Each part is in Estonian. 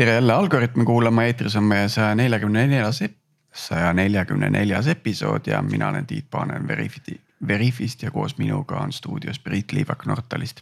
tere jälle Algorütmi kuulama, eetris on meie saja neljakümne neljas, saja neljakümne neljas episood ja mina olen Tiit Paanen Verifiti, Verifist ja koos minuga on stuudios Priit Liivak Nortalist.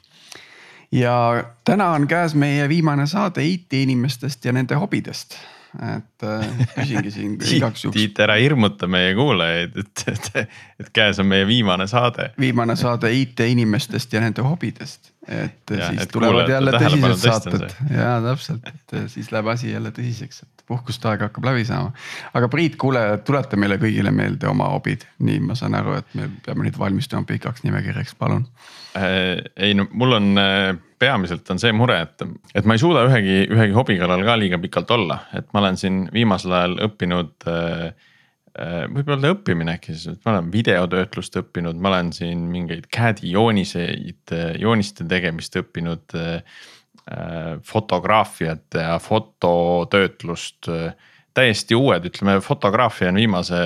ja täna on käes meie viimane saade IT-inimestest ja nende hobidest et äh, küsingi siin igaks juhuks. Tiit, ära hirmuta meie kuulajaid, et, et, et käes on meie viimane saade. viimane saade IT-inimestest ja nende hobidest, et ja, siis et tulevad jälle tõsised saated ja täpselt, et siis läheb asi jälle tõsiseks, et puhkusteaeg hakkab läbi saama. aga Priit, kuule, tuleta meile kõigile meelde oma hobid, nii ma saan aru, et me peame nüüd valmistuma pikaks nimekirjaks, palun äh,. Ei no mul on äh, peamiselt on see mure, et, et ma ei suuda ühegi, ühegi hobi kallal ka liiga pikalt olla, et ma olen siin viimasel ajal õppinud äh, äh,. võib öelda õppimine äkki siis, et ma olen videotöötlust õppinud, ma olen siin mingeid CAD-i jooniseid, jooniste tegemist õppinud äh,. fotograafiat ja fototöötlust äh, täiesti uued, ütleme fotograafia on viimase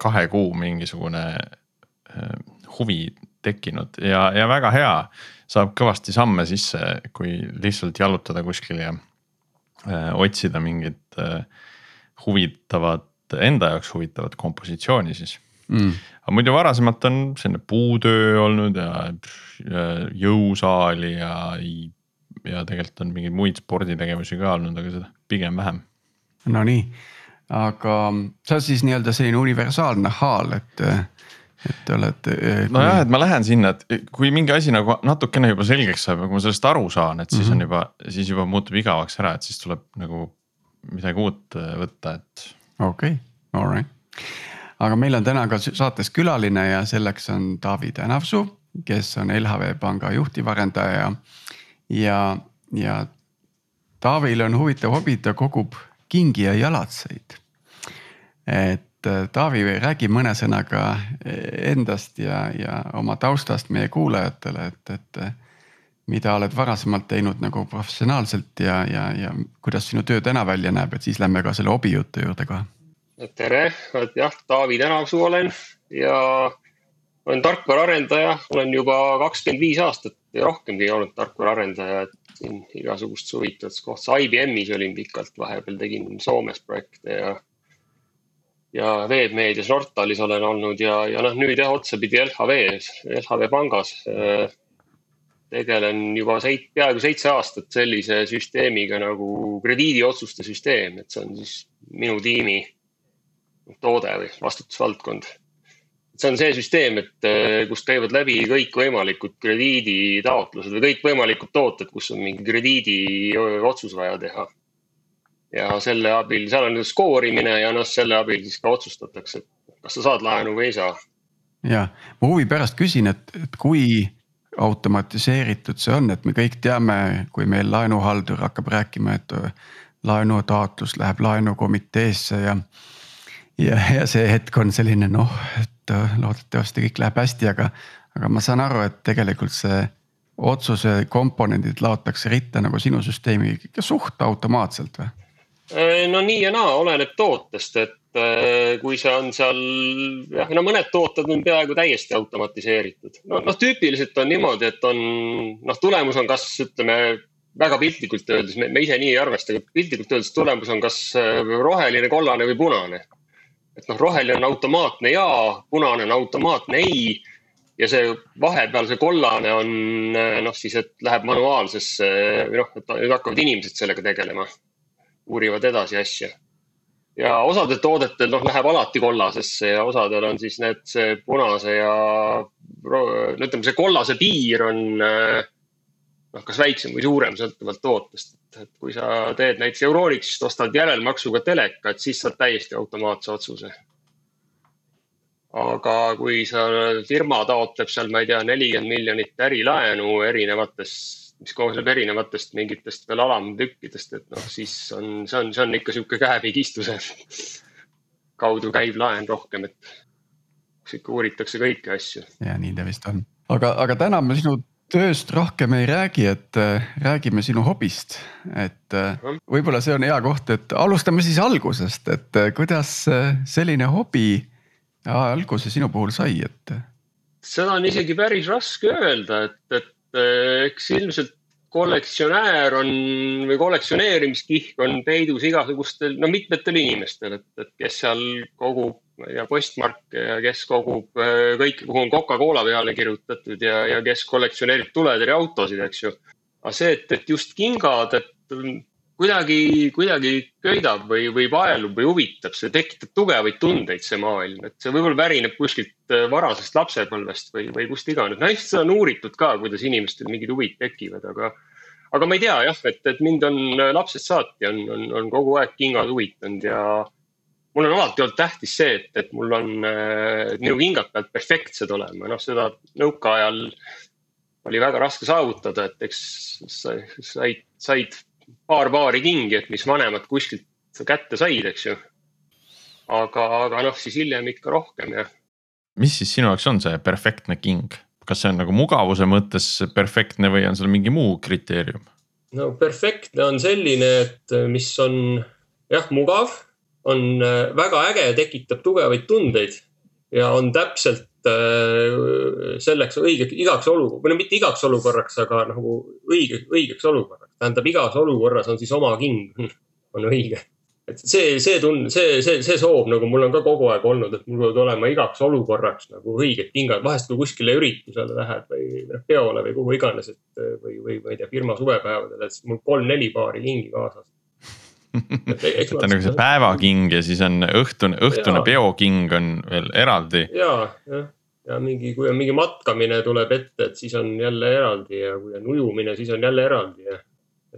kahe kuu mingisugune äh, huvi tekkinud ja, ja väga hea. Saab kõvasti samme sisse, kui lihtsalt jalutada kuskil ja äh, otsida mingit äh, huvitavat, enda jaoks huvitavat kompositsiooni siis. Mm.. aga muidu varasemalt on selline puutöö olnud ja, ja jõusaali ja, ja tegelikult on mingeid muid sporditegevusi ka olnud, aga seda pigem vähem. Nonii, aga see on siis nii-öelda selline universaalne haal, et et te olete. Kui... nojah, et ma lähen sinna, et kui mingi asi nagu natukene juba selgeks saab ja kui ma sellest aru saan, et siis mm -hmm. on juba, siis juba muutub igavaks ära, et siis tuleb nagu midagi uut äh, võtta, et. okei okay., alright, aga meil on täna ka saates külaline ja selleks on Taavi Tänavsuu, kes on LHV Panga juhtivarendaja ja, ja Taavil on huvitav hobi, ta kogub kingi ja jalatseid. et Taavi, räägi mõne sõnaga äh, endast ja, ja oma taustast meie kuulajatele, et, et. Äh, mida oled varasemalt teinud nagu professionaalselt ja, ja, ja kuidas sinu töö täna välja näeb, et siis lähme ka selle hobi jutu juurde kohe. tere, jah, Taavi Tänavsuu olen ja olen tarkvaraarendaja, olen juba kakskümmend viis aastat ja rohkemgi olnud tarkvaraarendaja, et siin igasugust huvitavat kohta, IBM-is olin pikalt, vahepeal tegin Soomes projekte ja ja veebmeedias Nortalis olen olnud ja, ja noh, nüüd jah, otsapidi LHV-s, LHV pangas äh,. tegelen juba seit, peaaegu seitse aastat sellise süsteemiga nagu krediidiotsuste süsteem, et see on siis minu tiimi toode või vastutusvaldkond. see on see süsteem, et äh, kust käivad läbi kõikvõimalikud krediiditaotlused või kõikvõimalikud tooted, kus on mingi krediidiotsus vaja teha ja selle abil, seal on skoorimine ja noh, selle abil siis ka otsustatakse, et kas sa saad laenu või ei saa. ja ma huvi pärast küsin, et, et kui automatiseeritud see on, et me kõik teame, kui meil laenuhaldur hakkab rääkima, et laenutaotlus läheb laenukomiteesse ja. ja, ja see hetk on selline noh, et loodetavasti kõik läheb hästi, aga, aga ma saan aru, et tegelikult see otsuse komponendid laotakse ritta nagu sinu süsteemi suht automaatselt või? Äh, no nii ja naa, oleneb tootest, et äh, kui see on seal, jah, no mõned tooted on peaaegu täiesti automatiseeritud. no noh, tüüpiliselt on niimoodi, et on noh, tulemus on kas ütleme väga piltlikult öeldes, me ise nii ei arvesta, aga piltlikult öeldes tulemus on kas äh, roheline, kollane või punane. et noh, roheline on automaatne ja, punane on automaatne ei ja see vahepeal see kollane on noh, siis, et läheb manuaalsesse või noh, et hakkavad inimesed sellega tegelema uurivad edasi asja. ja osadel toodetel noh, läheb alati kollasesse ja osadel on siis need, see punase ja no ütleme, see kollase piir on noh, kas väiksem või suurem, sõltuvalt tootest. et kui sa teed näiteks Euronixist, ostad järelmaksuga telekat, siis saad täiesti automaatse otsuse. aga kui sa, firma taotleb seal, ma ei tea, nelikümmend miljonit ärilaenu erinevatest mis koosneb erinevatest mingitest veel alamtükkidest, et noh, siis on, see on, see on ikka sihuke käepigistuse kaudu käiv laen rohkem, et ikka uuritakse kõiki asju. ja nii ta vist on, aga, aga täna me sinu tööst rohkem ei räägi, et äh, räägime sinu hobist, et äh, võib-olla see on hea koht, et alustame siis algusest, et äh, kuidas selline hobi alguse sinu puhul sai, et? seda on isegi päris raske öelda, et, et eks ilmselt kollektsionäär on või kollektsioneerimiskihk on peidus igasugustel, no mitmetel inimestel, et, et kes seal kogub, ma ei tea, postmarke ja kes kogub äh, kõike, kuhu on Coca-Cola peale kirjutatud ja, ja kes kollektsioneerib tuletõrjeautosid, eks ju. aga see, et, et just kingad, et kuidagi, kuidagi köidab või, või vaelub või huvitab, see tekitab tugevaid tundeid, see maailm, et see võib-olla pärineb kuskilt äh, varasest lapsepõlvest või, või kust iganes. no ilmselt seda on uuritud ka, kuidas inimestel mingid huvid tekivad, aga, aga ma ei tea jah, et, et mind on äh, lapsest saati on, on, on kogu aeg kingad huvitanud ja mul on alati olnud tähtis see, et, et mul on, äh, minu kingad peavad perfektsed olema, noh, seda nõukaajal oli väga raske saavutada, et eks said, said paar paari kingi, et mis vanemad kuskilt kätte said, eks ju. aga, aga noh, siis hiljem ikka rohkem jah. mis siis sinu jaoks on see perfektne king, kas see on nagu mugavuse mõttes perfektne või on seal mingi muu kriteerium? no perfektne on selline, et mis on jah, mugav, on äh, väga äge, tekitab tugevaid tundeid ja on täpselt äh, selleks õige, igaks olukorraks, või no mitte igaks olukorraks, aga nagu õige, õigeks olukorraks. Tähendab, igas olukorras on siis oma king, on õige. et see, see tund-, see, see, see soov nagu mul on ka kogu aeg olnud, et mul peavad olema igaks olukorraks nagu õiged kingad, vahest kui kuskile üritusele lähed või noh, peole või kuhu iganes, et või, või ma ei tea, firma suvepäevadel, et siis mul kolm-neli paari kingi kaasas et on nagu see päevaking ja siis on õhtune, õhtune peoking on veel eraldi. ja, jah ja mingi, kui on mingi matkamine tuleb ette, et siis on jälle eraldi ja kui on ujumine, siis on jälle eraldi ja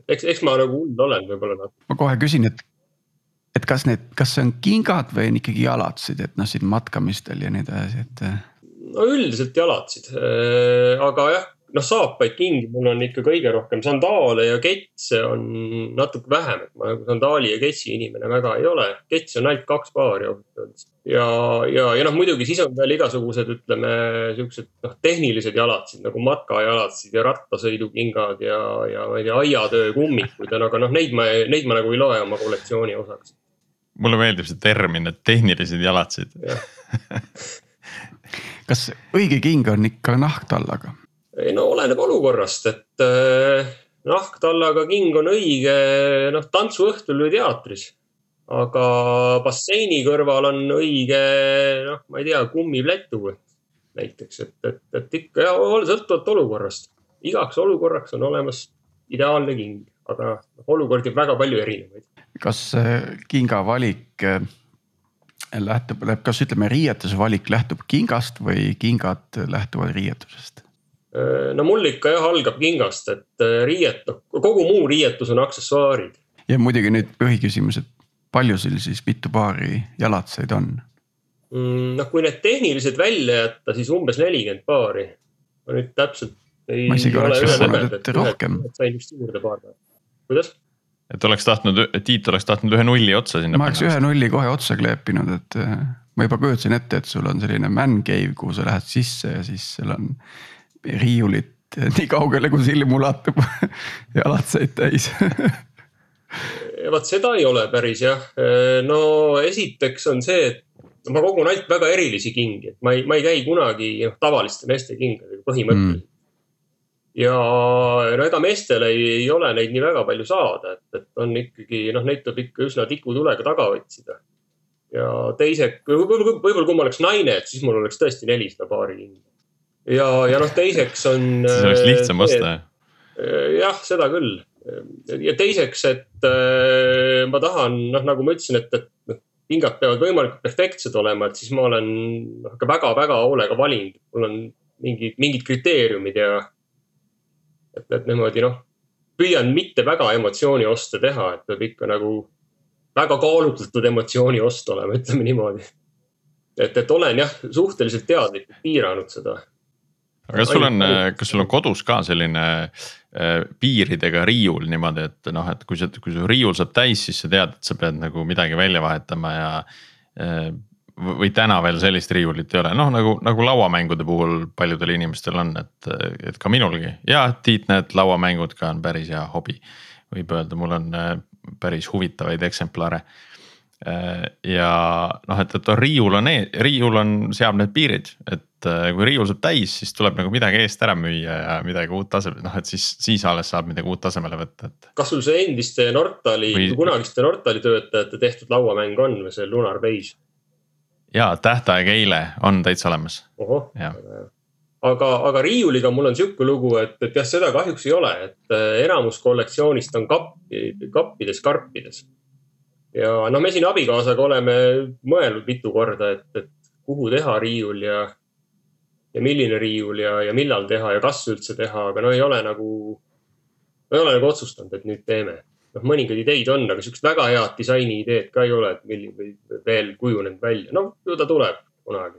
eks, eks ma nagu hull olen võib-olla natuke. ma kohe küsin, et, et kas need, kas see on kingad või on ikkagi jalatsid, et noh, siin matkamistel ja nii edasi, et. no üldiselt jalatsid, äh, aga jah noh, saapaid kingi mul on ikka kõige rohkem, sandaale ja ketse on natuke vähem, et ma nagu sandaali ja ketsi inimene väga ei ole. ketse on ainult kaks paari ausalt öeldes. ja, ja, ja noh, muidugi siis on veel igasugused, ütleme siuksed noh, tehnilised jalatsid nagu matkajalatsid ja rattasõidukingad ja, ja ma ei tea, aiatöö kummikud ja aga noh, neid ma, neid ma nagu ei loe oma kollektsiooni osaks. mulle meeldib see termin, et tehnilised jalatsid kas õige king on ikka nahktallaga? Ei no oleneb olukorrast, et äh, nahktallaga king on õige noh, tantsuõhtul või teatris. aga basseini kõrval on õige noh, ma ei tea, kummiplätu näiteks, et, et, et ikka ja sõltuvalt olukorrast. igaks olukorraks on olemas ideaalne king, aga noh, olukordi on väga palju erinevaid. kas kinga valik äh, lähtub, kas ütleme, riietuse valik lähtub kingast või kingad lähtuvad riietusest? Äh, no mul ikka jah algab kingast, et äh, riiet, noh kogu muu riietus on aksessuaarid. ja muidugi nüüd põhiküsimus, et palju sul siis mitu paari jalatseid on? Mm, noh, kui need tehnilised välja jätta, siis umbes nelikümmend paari. ma nüüd täpselt ei. ma isegi oleks arvanud, et rohkem. sain vist juurde paar päeva. kuidas? et oleks tahtnud, Tiit oleks tahtnud ühe nulli otsa sinna. ma oleks ühe nulli kohe otsa kleepinud, et äh, ma juba kujutasin ette, et sul on selline man cave, kuhu sa lähed sisse ja siis seal on riiulit nii kaugele, kui silm ulatub jalatseid täis vot seda ei ole päris jah. no esiteks on see, et ma kogun ainult väga erilisi kingi, et ma ei, ma ei käi kunagi noh, tavaliste meeste kingadega põhimõtteliselt mm. ja no ega meestel ei, ei ole neid nii väga palju saada, et, et on ikkagi noh, neid tuleb ikka üsna tikutulega taga otsida. ja teiseks, võib-olla, võib-olla kui ma oleks naine, et siis mul oleks tõesti nelisada paari kingi ja, ja noh, teiseks on. siis oleks lihtsam osta. Äh, jah, seda küll. ja teiseks, et äh, ma tahan, noh, nagu ma ütlesin, et, et noh, pingad peavad võimalikult perfektsed olema, et siis ma olen noh, ka väga-väga hoolega valinud. mul on mingid, mingid kriteeriumid ja et, et niimoodi noh, püüan mitte väga emotsiooni oste teha, et peab ikka nagu väga kaalutletud emotsiooni ost olema, ütleme niimoodi. et, et olen jah, suhteliselt teadlikult piiranud seda aga kas sul on, kas sul on kodus ka selline äh, piiridega riiul niimoodi, et noh, et kui see, kui su riiul saab täis, siis sa tead, et sa pead nagu midagi välja vahetama ja äh,. või täna veel sellist riiulit ei ole, noh nagu, nagu lauamängude puhul paljudel inimestel on, et, et ka minulgi ja Tiit, need lauamängud ka on päris hea hobi. võib öelda, mul on äh, päris huvitavaid eksemplare ja noh, et, et riiul on, riiul on, seab need piirid, et kui riiul saab täis, siis tuleb nagu midagi eest ära müüa ja midagi uut asemele, noh, et siis, siis alles saab midagi uut asemele võtta, et. kas sul see endiste Nortali või..., kunagiste Nortali töötajate tehtud lauamäng on või see Lunar Base? ja tähtaeg eile on täitsa olemas. aga, aga riiuliga mul on sihuke lugu, et, et jah, seda kahjuks ei ole, et äh, enamus kollektsioonist on kappi, kappides, karpides. ja noh, me siin abikaasaga oleme mõelnud mitu korda, et, et kuhu teha riiul ja, ja milline riiul ja, ja millal teha ja kas üldse teha, aga no ei ole nagu, ei ole nagu otsustanud, et nüüd teeme. noh, mõningaid ideid on, aga sihukest väga head disaini ideed ka ei ole, et milline veel kujunenud välja, no ju ta tuleb kunagi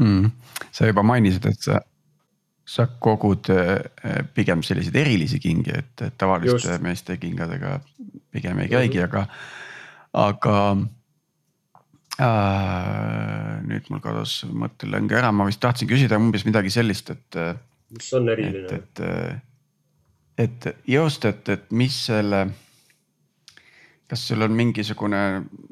mm sa juba mainisid, et sa, sa kogud eh, pigem selliseid erilisi kingi, et, tavaliste Just. meeste kingadega pigem ei käigi, aga, aga äh,. Nüüd mul kadus mõttelõng ära, ma vist tahtsin küsida umbes midagi sellist, et. mis on eriline? et, et, et just, et, et mis selle kas sul on mingisugune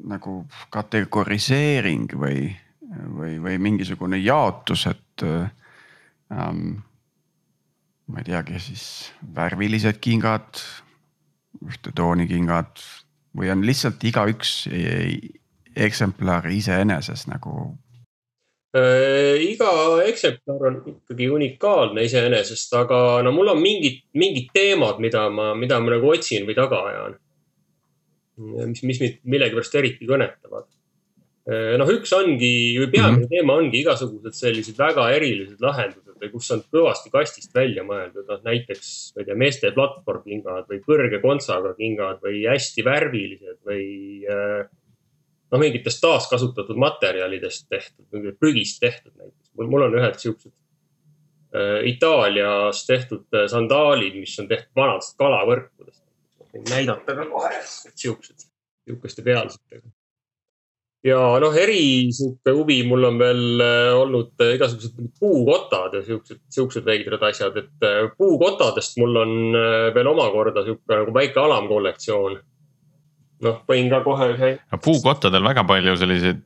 nagu kategoriseering või või, või mingisugune jaotus, et ähm,. ma ei teagi, siis värvilised kingad, ühte tooni kingad või on lihtsalt igaüks eksemplar iseeneses nagu äh,? iga eksemplar on ikkagi unikaalne iseenesest, aga no mul on mingid, mingid teemad, mida ma, mida ma nagu otsin või taga ajan. mis, mis mind millegipärast eriti kõnetavad Äh, noh, üks ongi või peamine mm -hmm. teema ongi igasugused sellised väga erilised lahendused või kus on kõvasti kastist välja mõeldud, noh näiteks, ma ei tea, meeste platvormkingad või kõrge kontsaga kingad või hästi värvilised või äh, noh, mingitest taaskasutatud materjalidest tehtud, prügist tehtud näiteks. mul, mul on ühed siuksed äh, Itaalias tehtud sandaalid, mis on tehtud vanadest kalavõrkudest. näidata ka kohe, siuksed, sihukeste pealsetega ja noh, eri sihuke huvi mul on veel äh, olnud äh, igasugused puukotad ja siuksed, siuksed veidrad asjad, et äh, puukotadest mul on veel omakorda sihuke nagu väike alamkollektsioon. Noh, võin ka kohe ühe. puukottadel väga palju selliseid,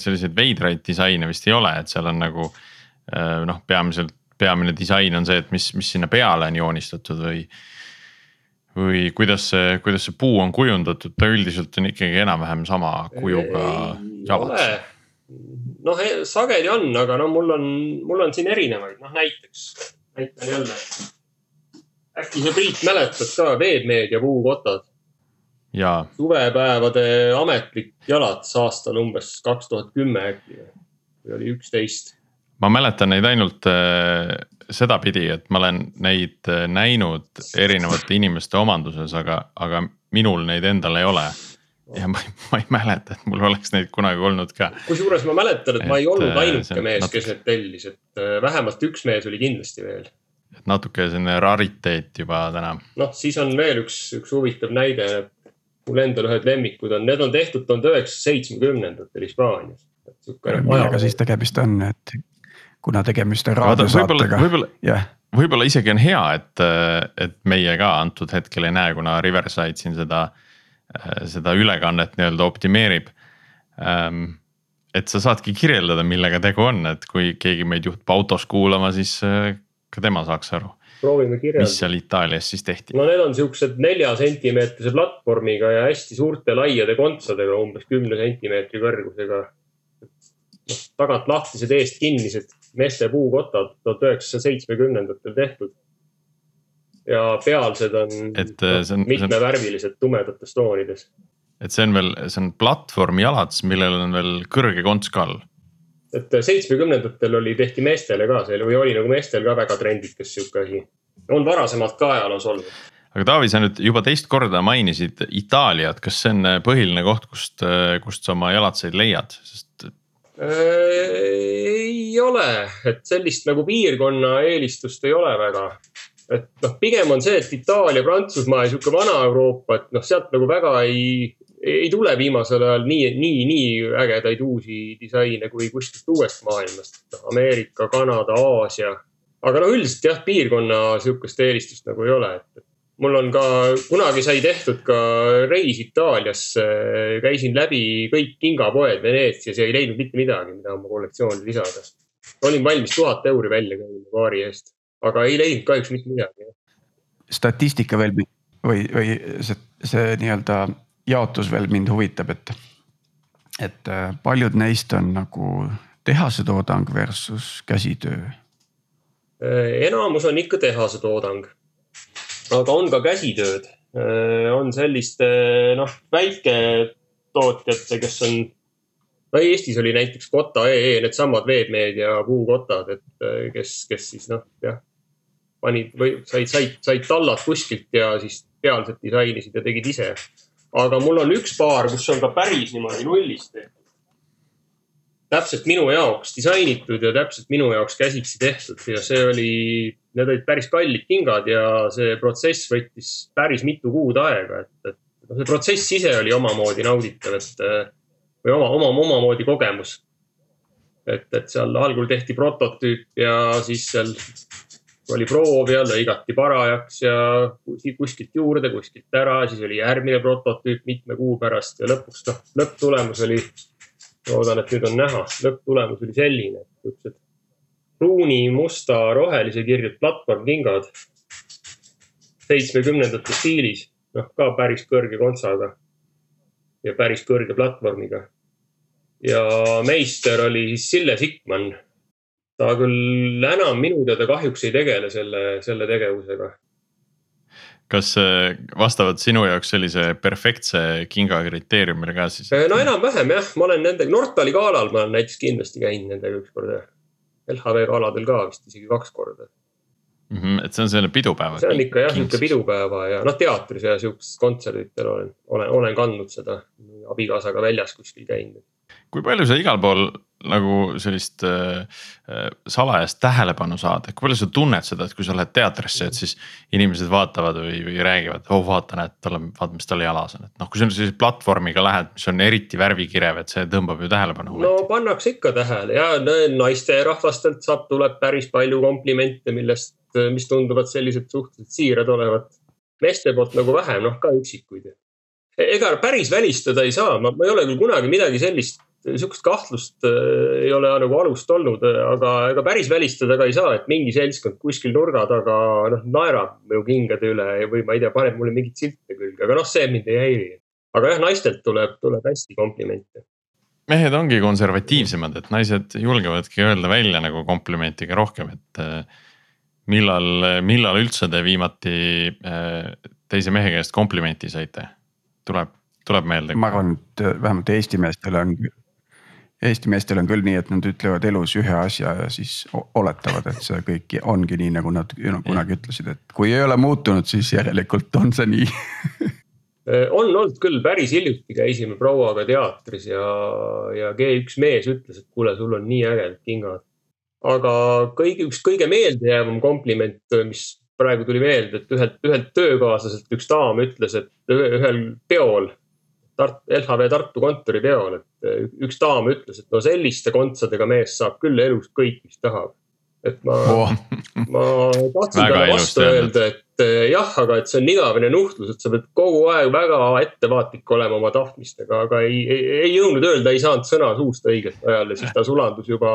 selliseid veidraid disaine vist ei ole, et seal on nagu noh, peamiselt, peamine disain on see, et mis, mis sinna peale on joonistatud või või kuidas see, kuidas see puu on kujundatud, ta üldiselt on ikkagi enam-vähem sama kujuga jalad? noh, sageli on, aga no mul on, mul on siin erinevaid, noh näiteks, näitan jälle. äkki sa Priit mäletad ka Veebmeedia puukotad? Suvepäevade ametlik jalad aastal umbes kaks tuhat kümme äkki või oli üksteist. ma mäletan neid ainult äh, sedapidi, et ma olen neid äh, näinud erinevate inimeste omanduses, aga, aga minul neid endal ei ole. ja ma ei, ma ei mäleta, et mul oleks neid kunagi olnud ka. kusjuures ma mäletan, et ma ei olnud äh, ainuke mees natuke..., kes need tellis, et äh, vähemalt üks mees oli kindlasti veel. et natuke selline rariteet juba täna. noh, siis on veel üks, üks huvitav näide. Mul endal ühed lemmikud on, need on tehtud tuhande üheksasaja seitsmekümnendatel Hispaanias. millega siis tegemist on, et kuna tegemist on raadiosaatega. võib-olla yeah., võib-olla isegi on hea, et, et meie ka antud hetkel ei näe, kuna Riverside siin seda, seda ülekannet nii-öelda optimeerib ähm, et sa saadki kirjeldada, millega tegu on, et kui keegi meid juhtub autos kuulama, siis ka tema saaks aru. Proovime kirjeldada. mis seal Itaalias siis tehti? no need on siuksed nelja sentimeetrise platvormiga ja hästi suurte laiade kontsadega, umbes kümne sentimeetri kõrgusega. tagant lahtised, eest kinnised meeste puukotad tuhat üheksasaja seitsmekümnendatel tehtud. ja pealsed on, et äh, see on mitmevärvilised tumedates toonides. et see on veel, see on platvormijalad, millel on veel kõrge konts ka all. Et äh, seitsmekümnendatel oli, tehti meestele ka see või oli nagu meestel ka väga trendikas sihuke asi. on varasemalt ka ajaloos olnud aga Taavi, sa nüüd juba teist korda mainisid Itaaliat, kas see on äh, põhiline koht, kust, kust sa oma jalatseid leiad, sest ei ole, et sellist nagu piirkonna eelistust ei ole väga. Et noh, pigem on see, et Itaalia, Prantsusmaa ja sihuke Vana-Euroopa, et noh, sealt nagu väga ei, ei tule viimasel ajal nii, nii, nii ägedaid uusi disaine kui kuskilt uuest maailmast. noh, Ameerika, Kanada, Aasia. aga no üldiselt jah, piirkonna sihukest eelistust nagu ei ole, et mul on ka, kunagi sai tehtud ka reis Itaaliasse, käisin läbi kõik kingapoed Veneetsias ja ei leidnud mitte midagi, mida oma kollektsiooni lisada. olin valmis tuhat euri välja käima paari eest, aga ei leidnud kahjuks mitte midagi. statistika veel või, või see, see nii-öelda jaotus veel mind huvitab, et, et äh, paljud neist on nagu tehase toodang versus käsitöö? Äh, enamus on ikka tehase toodang. aga on ka käsitööd. Äh, on selliste noh, väiketootjate, kes on no Eestis oli näiteks Kota.ee, needsamad veebmeedia puukotad, et kes, kes siis noh, jah, panid või said, said, said tallad kuskilt ja siis pealselt disainisid ja tegid ise. aga mul on üks paar, kus on ka päris niimoodi nullist tehtud täpselt minu jaoks disainitud ja täpselt minu jaoks käsitsi tehtud ja see oli, need olid päris kallid kingad ja see protsess võttis päris mitu kuud aega, et, et noh, see protsess ise oli omamoodi nauditav, et või oma, oma, omamoodi kogemus. et, et seal algul tehti prototüüp ja siis seal oli proov ja lõigati parajaks ja kuskilt juurde, kuskilt ära, siis oli järgmine prototüüp mitme kuu pärast ja lõpuks noh, lõpptulemus oli loodan, et nüüd on näha, lõpptulemus oli selline, et siuksed pruuni, musta, rohelise kirjud platvormkingad. seitsmekümnendate stiilis, noh ka päris kõrge kontsaga. ja päris kõrge platvormiga. ja meister oli siis Sille Sikman. Ta küll enam minu teada kahjuks ei tegele selle, selle tegevusega kas vastavad sinu jaoks sellise perfektse kinga kriteeriumile ka siis? no enam-vähem jah, ma olen nendega, Nortali galal ma olen näiteks kindlasti käinud nendega ükskord ja LHV galadel ka vist isegi kaks korda mm. -hmm, et see on selline pidupäeva. see on ikka jah, niisugune pidupäeva ja noh, teatris ja sihukestel kontserditel olen, olen, olen kandnud seda abikaasaga väljas kuskil käinud. Kui palju sa igal pool nagu sellist äh, äh, salajast tähelepanu saada, kui palju sa tunned seda, et kui sa lähed teatrisse, et siis inimesed vaatavad või, või räägivad, oh vaata, näed, tal on, vaata, mis tal jalas on, et noh, kui sa sellise platvormiga lähed, mis on eriti värvikirev, et see tõmbab ju tähelepanu. no pannakse ikka tähele ja naisterahvastelt saab, tuleb päris palju komplimente, millest, mis tunduvad sellised suhteliselt siirad olevat. meeste poolt nagu vähem, noh ka üksikuid. Ega päris välistada ei saa, ma, ma ei ole küll kunagi midagi sellist sihukest kahtlust äh, ei ole nagu alust olnud, aga ega päris välistada ka ei saa, et mingi seltskond kuskil nurga taga noh naerab mu kingade üle või ma ei tea, paneb mulle mingeid silte külge, aga noh, see mind ei häiri. aga jah, naistelt tuleb, tuleb hästi komplimente mehed ongi konservatiivsemad, et naised julgevadki öelda välja nagu komplimenti ka rohkem, et äh, millal, millal üldse te viimati äh, teise mehe käest komplimenti saite? Tuleb, tuleb meelde? ma arvan, et vähemalt Eesti meestel on Eesti meestel on küll nii, et nad ütlevad elus ühe asja ja siis oletavad, et see kõik ongi nii, nagu nad kunagi ütlesid, et kui ei ole muutunud, siis järelikult on see nii on olnud küll, päris hiljuti käisime prouaga teatris ja, ja G1 mees ütles, et kuule, sul on nii ägedad kingad. aga kõige, üks kõige meeldejäävam kompliment, mis praegu tuli meelde, et ühelt, ühelt töökaaslaselt üks daam ütles, et ühel peol Tart-, LHV Tartu kontoripeol, et eh, üks daam ütles, et no selliste kontsadega mees saab küll elus kõik, mis tahab. et ma oh. ma tahtsin talle vastu öelda, et eh, jah, aga et see on igavene nuhtlus, et sa pead kogu aeg väga ettevaatlik olema oma tahtmistega, aga ei, ei, ei jõudnud öelda, ei saanud sõna suust õigel ajal ja siis ta sulandus juba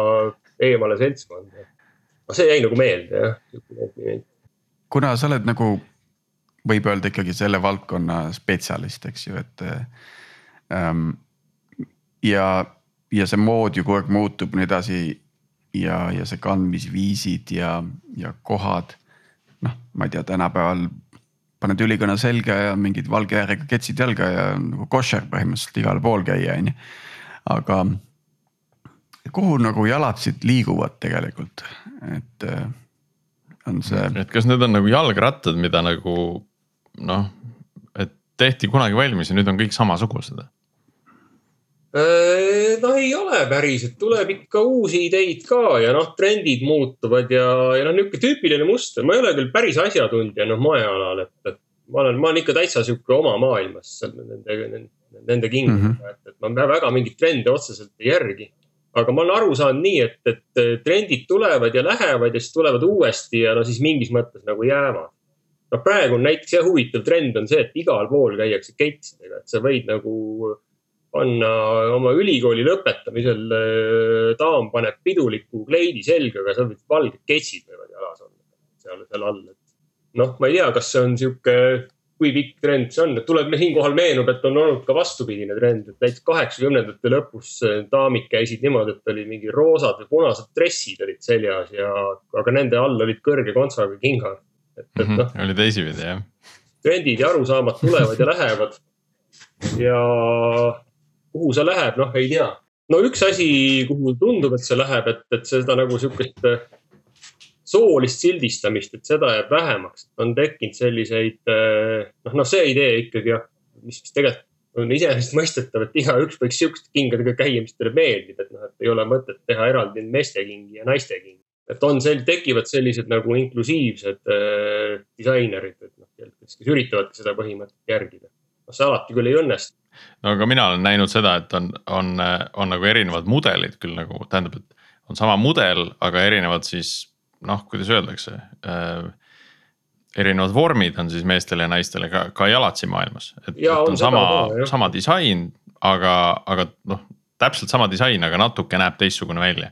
eemale seltskonda. see jäi nagu meelde jah, sihuke kompliment. Kuna sa oled nagu võib öelda ikkagi selle valdkonna spetsialist, eks ju, et ähm,. ja, ja see mood ju kogu aeg muutub nii edasi ja, ja see kandmisviisid ja, ja kohad. noh, ma ei tea, tänapäeval paned ülikõne selga ja mingid valge äärega ketsid jalga ja nagu koššer põhimõtteliselt igal pool käia, on ju. aga kuhu nagu jalad siit liiguvad tegelikult, et äh, on see. et kas need on nagu jalgrattad, mida nagu noh, et tehti kunagi valmis ja nüüd on kõik samasugused? Äh, no ei ole päris, et tuleb ikka uusi ideid ka ja noh, trendid muutuvad ja, ja noh, niisugune tüüpiline muster, ma ei ole küll päris asjatundja noh moealal, et, et ma olen, ma olen ikka täitsa sihuke oma maailmas nende, nende, nende kingadega mm, -hmm. et, et ma väga mingeid trende otseselt ei järgi. Aga ma olen aru saanud nii, et, et trendid tulevad ja lähevad ja siis tulevad uuesti ja no siis mingis mõttes nagu jäävad. Noh, praegu on näiteks jah, huvitav trend on see, et igal pool käiakse keitsidega, et sa võid nagu panna oma ülikooli lõpetamisel, daam paneb piduliku kleidi selga, aga seal valged ketsid võivad jalas olla seal, seal all, et noh, ma ei tea, kas see on sihuke, kui pikk trend see on, et tuleb siinkohal meenub, et on olnud ka vastupidine trend, et näiteks kaheksakümnendate lõpus daamid käisid niimoodi, et oli mingi roosad või punased dressid olid seljas ja, aga nende all olid kõrge kontsaga kingad. et, et mhm, noh. oli teisipidi jah. trendid ja arusaamad tulevad ja lähevad. ja kuhu see läheb, noh, ei tea. no üks asi, kuhu tundub, et see läheb, et, et seda nagu sihukest soolist sildistamist, et seda jääb vähemaks. on tekkinud selliseid, eh, noh, noh, see idee ikkagi jah, mis, tegelikult on iseenesestmõistetav, et igaüks võiks sihukeste kingadega käia, mis talle meeldib, et noh, et ei ole mõtet teha eraldi meeste kingi ja naiste kingi. et on sel-, tekivad sellised nagu inklusiivsed äh, disainerid, et noh, kes, kes üritavadki seda põhimõtet järgida. noh, see alati küll ei õnnestu. no aga mina olen näinud seda, et on, on, on nagu erinevad mudelid küll nagu tähendab, et on sama mudel, aga erinevad siis noh, kuidas öeldakse äh,. erinevad vormid on siis meestele ja naistele ka, ka jalatsi maailmas, et, et on, on sama, sama disain, aga, aga noh, täpselt sama disain, aga natuke näeb teistsugune välja.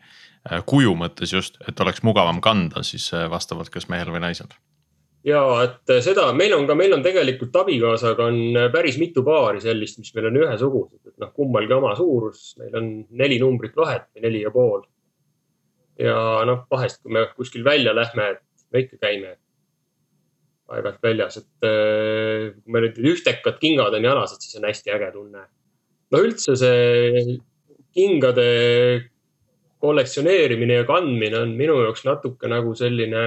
Äh, kuju mõttes just, et oleks mugavam kanda siis äh, vastavalt kas mehel või naisel ja et seda, meil on ka, meil on tegelikult abikaasaga on päris mitu paari sellist, mis meil on ühesugused, et noh, kummalgi oma suurus, meil on neli numbrit vahet neli ja pool ja noh, vahest, kui me kuskil välja lähme, et me ikka käime aeg-ajalt väljas, et äh, kui meil nüüd ühtekad kingad on jalas, et siis on hästi äge tunne. no üldse see kingade kollektsioneerimine ja kandmine on minu jaoks natuke nagu selline,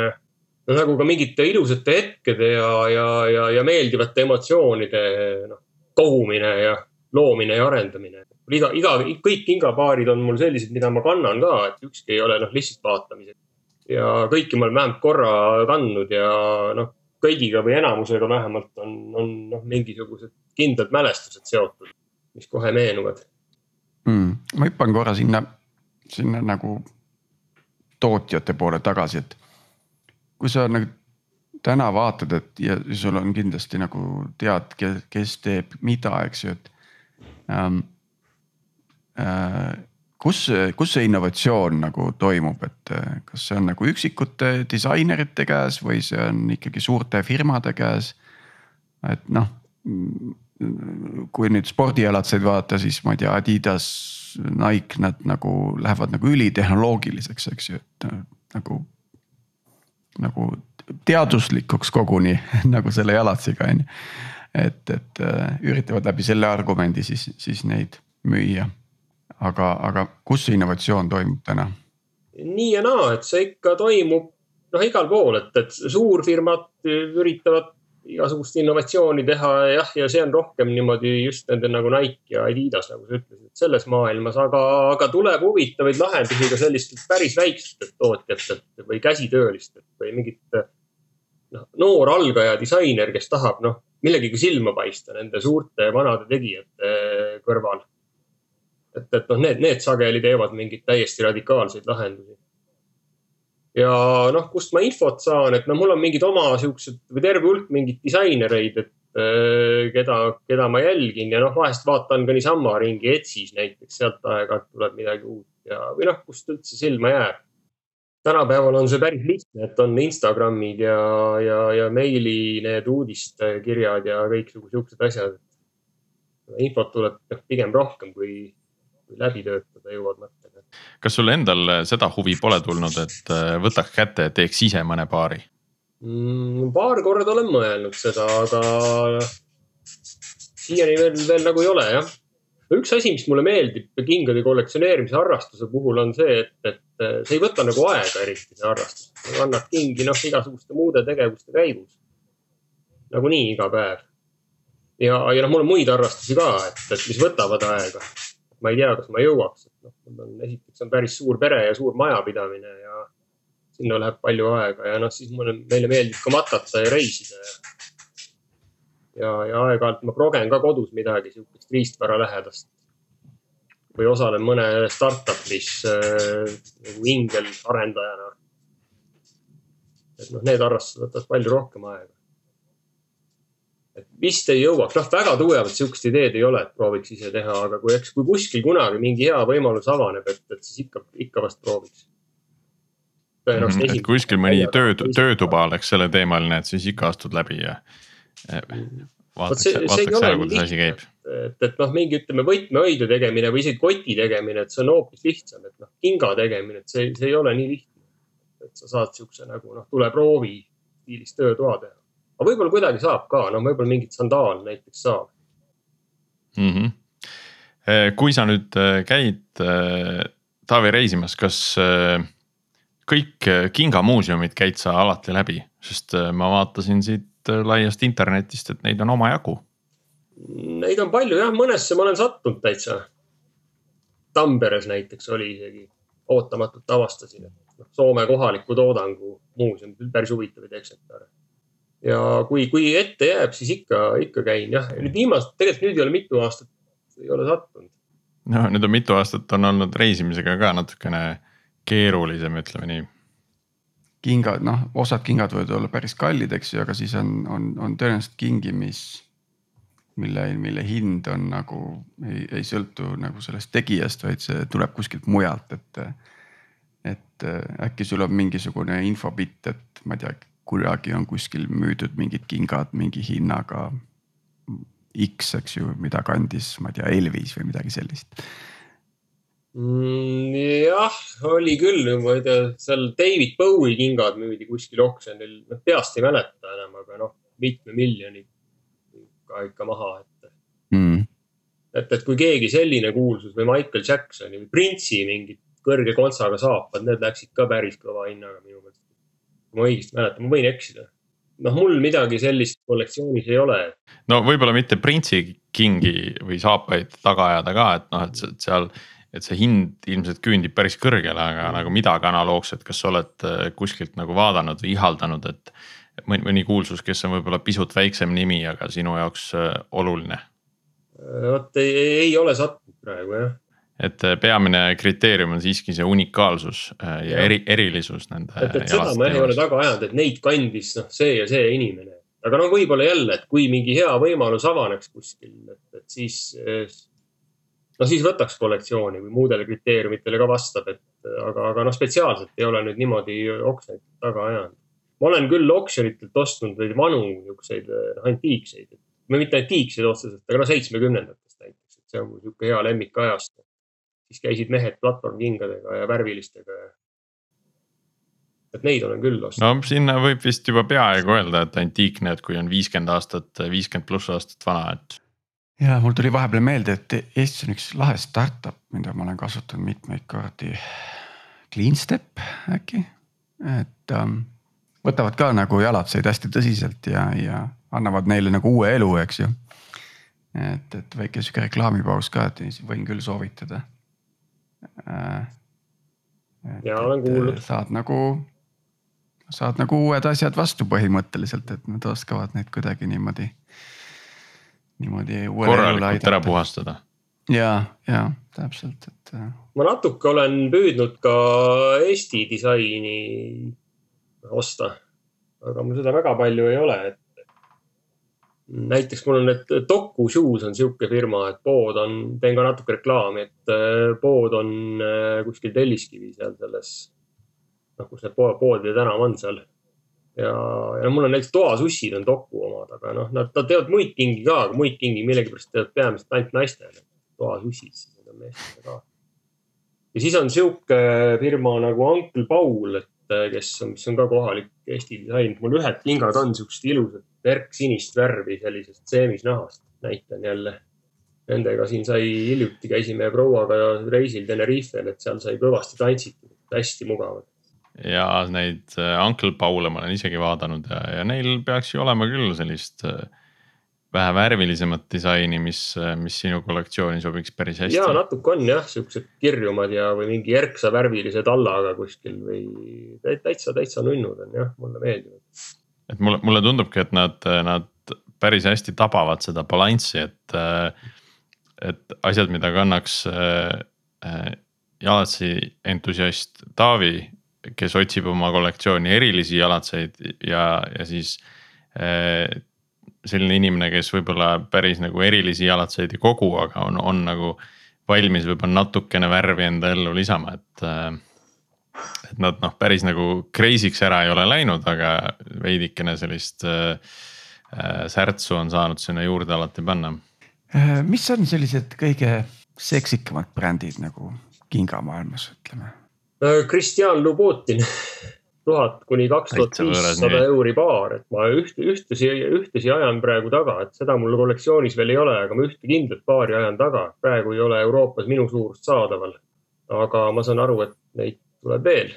no nagu ka mingite ilusate hetkede ja, ja, ja, ja meeldivate emotsioonide noh, kogumine ja loomine ja arendamine iga, iga, kõik kingapaarid on mul sellised, mida ma kannan ka, et ükski ei ole noh, lihtsalt vaatamiseks. ja kõiki ma olen vähemalt korra kandnud ja noh, kõigiga või enamusega vähemalt on, on noh, mingisugused kindlad mälestused seotud, mis kohe meenuvad mm,. ma hüppan korra sinna, sinna nagu tootjate poole tagasi, et kui sa nagu täna vaatad, et ja sul on kindlasti nagu tead, kes teeb mida, eks ju, et ähm, Äh, kus, kus see innovatsioon nagu toimub, et äh, kas see on nagu üksikute disainerite käes või see on ikkagi suurte firmade käes? et noh, kui nüüd spordialatseid vaadata, siis ma ei tea, Adidas, Nike, nad nagu lähevad nagu ülitehnoloogiliseks, eks ju, et äh, nagu. nagu teaduslikuks koguni nagu selle jalatsiga on ju. et, et üritavad läbi selle argumendi siis, siis neid müüa aga, aga kus see innovatsioon toimub täna? nii ja naa, et see ikka toimub noh, igal pool, et, et suurfirmad üritavad igasugust innovatsiooni teha jah, ja see on rohkem niimoodi just nende nagu Nike ja Adidas, nagu sa ütlesid, selles maailmas, aga, aga tuleb huvitavaid lahendusi ka sellistelt päris väikestelt tootjatelt või käsitöölistelt või mingit noh, noor algaja disainer, kes tahab noh, millegagi silma paista nende suurte vanade tegijate kõrval et, et noh, need, need sageli teevad mingeid täiesti radikaalseid lahendusi. ja noh, kust ma infot saan, et no mul on mingid oma siuksed või terve hulk mingeid disainereid, et äh, keda, keda ma jälgin ja noh, vahest vaatan ka niisama ringi Etsis näiteks, sealt aeg-ajalt tuleb midagi uut ja, või noh, kust üldse silma jääb tänapäeval on see päris lihtne, et on Instagramid ja, ja, ja meili need uudistekirjad ja kõiksugu siuksed asjad. infot tuleb pigem rohkem kui läbi töötada jõuad mõttega. kas sul endal seda huvi pole tulnud, et äh, võtaks kätte, teeks ise mõne paari mm,? paar korda olen mõelnud seda, aga siiani veel, veel nagu ei ole jah. üks asi, mis mulle meeldib kingade kollektsioneerimise harrastuse puhul on see, et, et see ei võta nagu aega eriti, see harrastus. annad kingi noh, igasuguste muude tegevuste käigus. nagunii iga päev. ja, ja noh, mul on muid harrastusi ka, et, et mis võtavad aega ma ei tea, kas ma jõuaks, et noh, mul on esiteks on päris suur pere ja suur majapidamine ja sinna läheb palju aega ja noh, siis mulle, meile meeldib ka matata ja reisida ja. ja, ja aeg-ajalt ma progen ka kodus midagi sihukest riistvara lähedast. või osalen mõne startup'is äh, nagu ingel arendajana. et noh, need harrastused võtavad palju rohkem aega vist ei jõuaks, noh, väga tugevat sihukest ideed ei ole, et prooviks ise teha, aga kui, eks, kui kuskil kunagi mingi hea võimalus avaneb, et, et siis ikka, ikka vast prooviks. mm,. et kuskil mõni töö, töötuba oleks selleteemaline, et siis ikka astud läbi ja vaataks, vaataks ära, kuidas asi käib. et, et noh, mingi ütleme võtmehoidla tegemine või isegi koti tegemine, et see on hoopis lihtsam, et noh, kinga tegemine, et see, see ei ole nii lihtne. et sa saad siukse nagu noh, tule proovi stiilis töötoa teha. Aga võib-olla kuidagi saab ka, noh, võib-olla mingit sandaal näiteks saab mm. -hmm. kui sa nüüd äh, käid äh, Taavi reisimas, kas kõik kingamuuseumid käid sa alati läbi, sest ma vaatasin siit laiast internetist, et neid on omajagu. Neid on palju jah, mõnesse ma olen sattunud täitsa. Tamperes näiteks oli isegi, ootamatult avastasin, et noh, Soome kohaliku toodangu muuseum, päris huvitavaid eksemplare. Ja kui, kui ette jääb, siis ikka, ikka käin jah, nüüd viimast, tegelikult nüüd ei ole mitu aastat, ei ole sattunud. no nüüd on mitu aastat on olnud reisimisega ka natukene keerulisem, ütleme nii kingad, noh, osad kingad võivad olla päris kallid, eks ju, aga siis on, on, on tõenäoliselt kingi, mis, mille, mille hind on nagu ei, ei sõltu nagu sellest tegijast, vaid see tuleb kuskilt mujalt, et. et äkki sul on mingisugune infobitt, et ma ei tea, kunagi on kuskil müüdud mingid kingad mingi hinnaga. X, eks ju, mida kandis, ma ei tea, Elvis või midagi sellist mm,? jah, oli küll, ma ei tea, seal David Bowie kingad müüdi kuskil oksjonil, noh peast ei mäleta enam, aga noh, mitme miljoni ka ikka maha, et mm.. et, et kui keegi selline kuulsus või Michael Jacksoni või Prince'i mingid kõrge kontsaga saapad, need läksid ka päris kõva hinnaga minu meelest. Kui ma õigesti mäletan, ma võin eksida noh, mul midagi sellist kollektsioonis ei ole. no võib-olla mitte Prince'i kingi või saapaid taga ajada ka, et noh, et seal et see hind ilmselt küündib päris kõrgele, aga nagu midagi analoogset, kas sa oled äh, kuskilt nagu vaadanud või ihaldanud, et. mõni, mõni kuulsus, kes on võib-olla pisut väiksem nimi, aga sinu jaoks äh, oluline? Äh, vot ei, ei ole sattunud praegu jah. Et peamine kriteerium on siiski see unikaalsus ja, ja. eri, erilisus nende. et, et seda ma ei ole taga ajanud, et neid kandis noh, see ja see inimene. aga no võib-olla jälle, et kui mingi hea võimalus avaneks kuskil, et, et siis no siis võtaks kollektsiooni, kui muudele kriteeriumitele ka vastab, et aga, aga noh, spetsiaalselt ei ole nüüd niimoodi oksjonit taga ajanud. ma olen küll oksjonitelt ostnud neid vanu niisuguseid noh, antiikseid, või mitte antiikseid otseselt, aga no seitsmekümnendatest näiteks, et see on mul niisugune hea lemmikajast. Siis käisid mehed platvormkingadega ja värvilistega ja et neid olen küll ostnud. no sinna võib vist juba peaaegu öelda, et antiikne, et kui on viiskümmend aastat, viiskümmend pluss aastat vana, et ja mul tuli vahepeal meelde, et Eestis on üks lahe startup, mida ma olen kasutanud mitmeid kordi. Cleanstep äkki, et ähm, võtavad ka nagu jalatseid hästi tõsiselt ja, ja annavad neile nagu uue elu, eks ju. et, et väike sihuke reklaamipaus ka, et võin küll soovitada äh,. ja olen kuulnud. saad nagu, saad nagu uued asjad vastu põhimõtteliselt, et nad oskavad neid kuidagi niimoodi niimoodi. korralikult ära puhastada. ja, ja täpselt, et. Äh, ma natuke olen püüdnud ka Eesti disaini osta, aga mul seda väga palju ei ole, et. Näiteks mul on need Doku Shoes on sihuke firma, et pood on, teen ka natuke reklaami, et äh, pood on äh, kuskil Telliskivi seal selles. noh, kus need poodide tänav on seal ja, ja mul on näiteks toasussid on Doku omad, aga noh, nad, nad teevad muid kingi ka, aga muid kingi millegipärast teevad peamiselt ainult naistele. toasussid, siis need on meestele ka. ja siis on sihuke firma nagu Uncle Paul, et kes on, mis on ka kohalik Eesti disain. mul ühed kingad on siuksed ilusad verksinist värvi sellisest seemisnahast, näitan jälle. Nendega siin sai hiljuti, käisime prouaga reisil Tenerifel, et seal sai kõvasti tantsitud, hästi mugavad ja neid äh, Uncle Paul'e ma olen isegi vaadanud ja, ja neil peaks ju olema küll sellist äh, vähe värvilisemat disaini, mis, äh, mis sinu kollektsiooni sobiks päris hästi. ja natuke on jah, siuksed kirjumad ja, või mingi erksa värvilise tallaga kuskil või täitsa, täitsa nunnud on jah, mulle meeldivad. Et mulle, mulle tundubki, et nad, nad päris hästi tabavad seda balanssi, et, et asjad, mida kannaks jalatsi entusiast Taavi kes otsib oma kollektsiooni erilisi jalatseid ja, ja siis eh, selline inimene, kes võib-olla päris nagu erilisi jalatseid ei kogu, aga on, on nagu valmis võib-olla natukene värvi enda ellu lisama, et. Et nad noh, päris nagu crazy'ks ära ei ole läinud, aga veidikene sellist äh, särtsu on saanud sinna juurde alati panna. mis on sellised kõige seksikamad brändid nagu kingamaailmas, ütleme? Kristjan Lubotin tuhat kuni kaks tuhat viissada euri paar, et ma ühte, ühtesi, ühtesi ajan praegu taga, et seda mul kollektsioonis veel ei ole, aga ma ühte kindlat paari ajan taga. praegu ei ole Euroopas minu suurust saadaval. aga ma saan aru, et neid tuleb veel.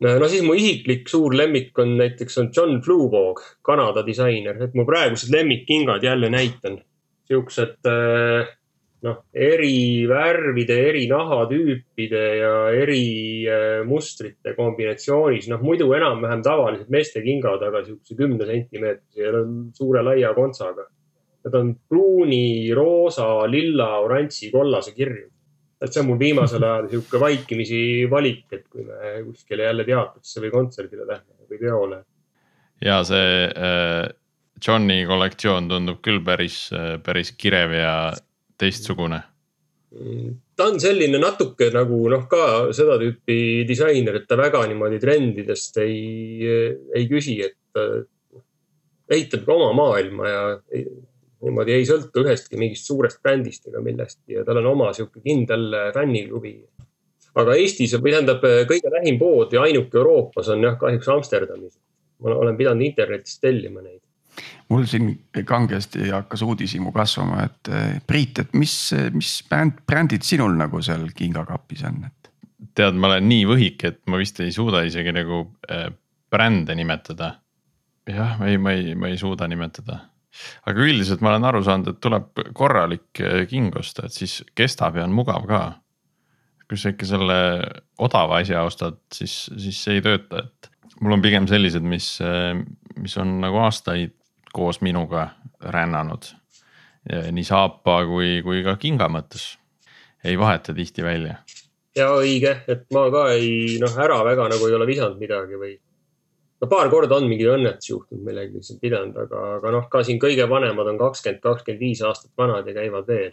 no siis mu isiklik suur lemmik on näiteks on John Fluevog, Kanada disainer, et mu praegused lemmikkingad jälle näitan. Siuksed äh, noh, eri värvide, eri nahatüüpide ja eri äh, mustrite kombinatsioonis, noh muidu enam-vähem tavalised meeste kingad, aga siukse kümne sentimeetrise ja suure laia kontsaga. Nad on pruuni, roosa, lilla, oranži, kollase kirju. Et see on mul viimasel ajal sihuke vaikimisi valik, et kui me kuskile jälle teatrisse või kontserdile lähme või peole. ja see äh, Johni kollektsioon tundub küll päris, äh, päris kirev ja teistsugune? ta on selline natuke nagu noh, ka seda tüüpi disainer, et ta väga niimoodi trendidest ei, ei küsi, et ehitab ka oma maailma ja niimoodi ei sõltu ühestki mingist suurest brändist ega millestki ja tal on oma sihuke kindel fänniklubi. aga Eestis või tähendab kõige lähim pood ja ainuke Euroopas on jah, kahjuks Amsterdamis. ma olen pidanud internetist tellima neid mul siin kangesti hakkas uudishimu kasvama, et eh, Priit, et mis, mis bänd, brändid sinul nagu seal kingakapis on, et? tead, ma olen nii võhik, et ma vist ei suuda isegi nagu äh, brände nimetada. jah, ei, ma ei, ma ei suuda nimetada. Aga üldiselt ma olen aru saanud, et tuleb korralik äh, king osta, et siis kestab ja on mugav ka. kui sa ikka selle odava asja ostad, siis, siis see ei tööta, et mul on pigem sellised, mis, mis on nagu aastaid koos minuga rännanud. nii saapa kui, kui ka kinga mõttes. ei vaheta tihti välja. ja õige, et ma ka ei noh, ära väga nagu ei ole visanud midagi või. No paar korda on mingi õnnetus juhtunud millegagi siin pidanud, aga, aga noh, ka siin kõige vanemad on kakskümmend, kakskümmend viis aastat vanad ja käivad veel.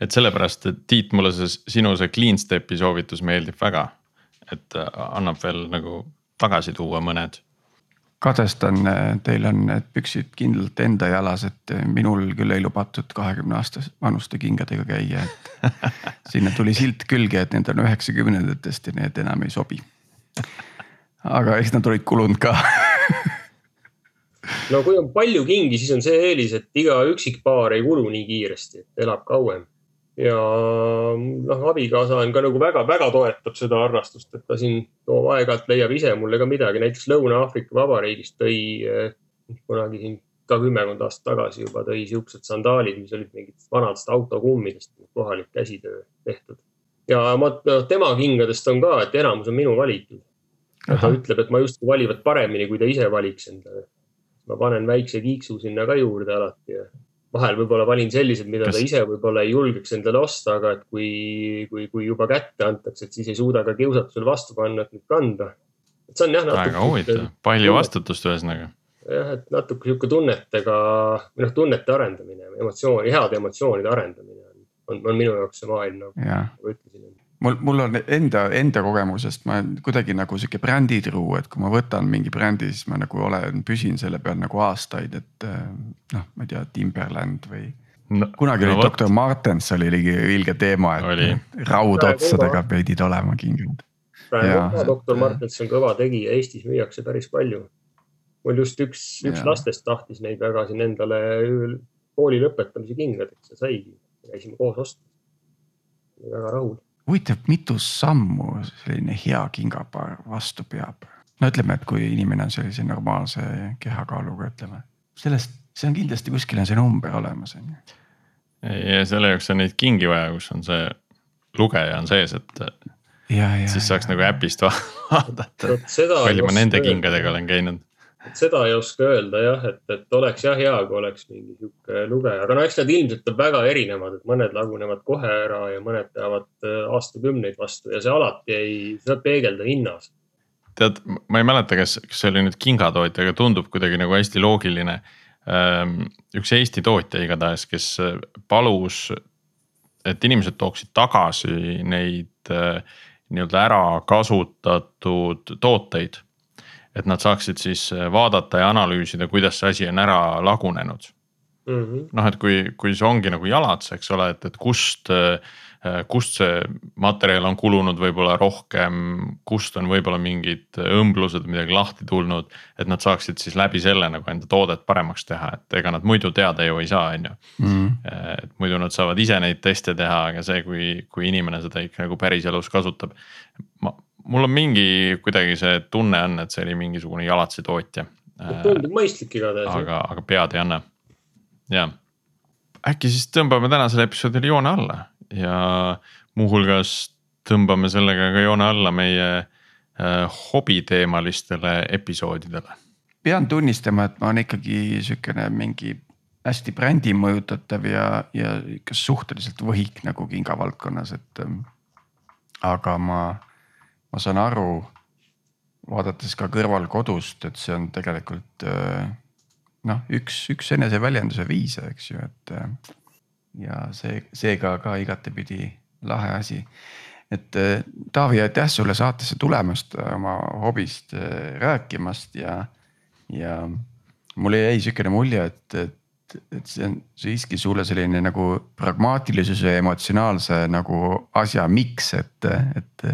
et sellepärast, et Tiit, mulle see sinu see clean step'i soovitus meeldib väga. et annab veel nagu tagasi tuua mõned kadestan, teil on need püksid kindlalt enda jalas, et minul küll ei lubatud kahekümne aastast vanuste kingadega käia, et. sinna tuli silt külge, et need on üheksakümnendatest ja need enam ei sobi. Aga eks nad olid kulunud ka no kui on palju kingi, siis on see eelis, et iga üksik paar ei kulu nii kiiresti, elab kauem ja noh, abikaasa on ka nagu väga-väga toetab seda harrastust, et ta siin toob aeg-ajalt leiab ise mulle ka midagi, näiteks Lõuna-Aafrika Vabariigist tõi eh, kunagi siin ka kümmekond aastat tagasi juba tõi siuksed sandaalid, mis olid mingitest vanadest autokummidest, kohalik käsitöö tehtud. ja ma, noh tema kingadest on ka, et enamus on minu valitud. Ta ütleb, et ma justkui valivad paremini, kui ta ise valiks endale. ma panen väikse kiiksu sinna ka juurde alati ja vahel võib-olla valin sellised, mida Kas... ta ise võib-olla ei julgeks endale osta, aga et kui, kui, kui juba kätte antakse, et siis ei suuda ka kiusatusel vastu panna, et neid kanda. et see on jah. väga huvitav, palju vastutust ühesõnaga. jah, et natuke sihuke tunnetega või noh, tunnete arendamine, emotsiooni, heade emotsioonide arendamine on, on, on minu jaoks see maailm nagu, nagu ütlesin mul, mul on enda, enda kogemusest, ma olen kuidagi nagu sihuke bränditruu, et kui ma võtan mingi brändi, siis ma nagu olen, püsin selle peal nagu aastaid, et eh, noh, ma ei tea, Timberland või no,. kunagi no, oli doktor Martens oli ligi ilge teema, et oli. raudotsadega pidid olema kingad. praegu doktor Martens on kõva tegija, Eestis müüakse päris palju. mul just üks, üks ja. lastest tahtis neid väga siin endale kooli lõpetamise kingadeks ja saigi, käisime koos ostmas. väga rahul huvitav, mitu sammu selline hea kingapaar vastu peab? no ütleme, et kui inimene on sellise normaalse kehakaaluga, ütleme sellest, see on kindlasti kuskil on see number olemas, on ju. ja selle jaoks on neid kingi vaja, kus on see lugeja on sees, et. siis saaks ja, nagu äpist vaadata, palju ma nende kingadega olen käinud seda ei oska öelda jah, et, et oleks jah hea, kui oleks mingi sihuke lugeja, aga no eks nad ilmselt on väga erinevad, et mõned lagunevad kohe ära ja mõned peavad äh, aastakümneid vastu ja see alati ei, seda peegelda hinnas. tead, ma ei mäleta, kas, kas see oli nüüd kingatootja, aga tundub kuidagi nagu hästi loogiline. ähm, üks Eesti tootja igatahes, kes palus, et inimesed tooksid tagasi neid äh, nii-öelda ära kasutatud tooteid. Et nad saaksid siis vaadata ja analüüsida, kuidas see asi on ära lagunenud. Mm -hmm.. noh, et kui, kui see ongi nagu jalats, eks ole, et, et kust äh, Äh, kust see materjal on kulunud võib-olla rohkem, kust on võib-olla mingid õmblused, midagi lahti tulnud. et nad saaksid siis läbi selle nagu enda toodet paremaks teha, et ega nad muidu teada ju ei saa, on ju. Mhm. Äh, et muidu nad saavad ise neid teste teha, aga see, kui, kui inimene seda ikka nagu päriselus kasutab. ma, mul on mingi kuidagi see tunne on, et see oli mingisugune jalatsi tootja. tundub mõistlik igatahes. aga, aga pead ei anna, jah äkki siis tõmbame tänasele episoodile joone alla ja muuhulgas tõmbame sellega ka joone alla meie äh, hobiteemalistele episoodidele. pean tunnistama, et ma olen ikkagi sihukene mingi hästi brändi mõjutatav ja, ja ikka suhteliselt võhik nagu kingavaldkonnas, et ähm,. aga ma, ma saan aru, vaadates ka kõrval kodust, et see on tegelikult äh, noh, üks, üks eneseväljenduse viise, eks ju, et äh, ja see, seega ka igatepidi lahe asi. et äh, Taavi, aitäh sulle saatesse tulemast, oma hobist äh, rääkimast ja, ja mulle jäi sihukene mulje, et, et, et see on siiski sulle selline nagu pragmaatilisuse ja emotsionaalse nagu asja miks, et, et.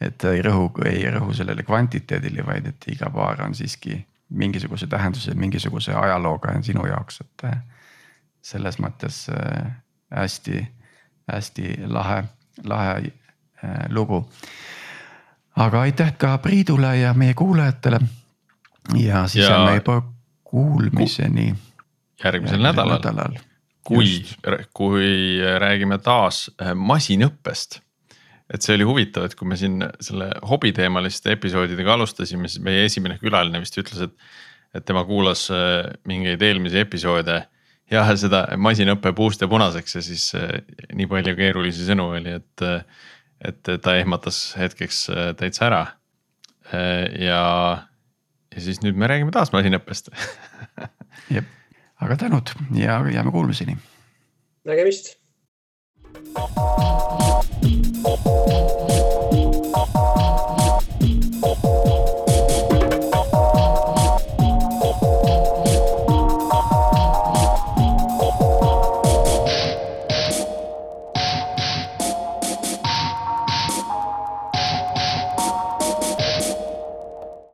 et ei rõhu, ei rõhu sellele kvantiteedile, vaid et iga paar on siiski mingisuguse tähenduse, mingisuguse ajalooga sinu jaoks, et selles mõttes äh, hästi, hästi lahe, lahe äh, lugu. aga aitäh ka Priidule ja meie kuulajatele. ja siis jääme juba kuulmiseni. järgmisel nädalal, nädalal., kui, kui räägime taas äh, masinõppest et see oli huvitav, et kui me siin selle hobiteemaliste episoodidega alustasime, siis meie esimene külaline vist ütles, et. et tema kuulas mingeid eelmisi episoode jah, seda masinõppe puust ja punaseks ja siis äh, nii palju keerulisi sõnu oli, et, äh, et ta ehmatas hetkeks äh, täitsa ära. ja, ja siis nüüd me räägime taas masinõppest jep, aga tänud ja jääme kuulmiseni. nägemist. Thank you.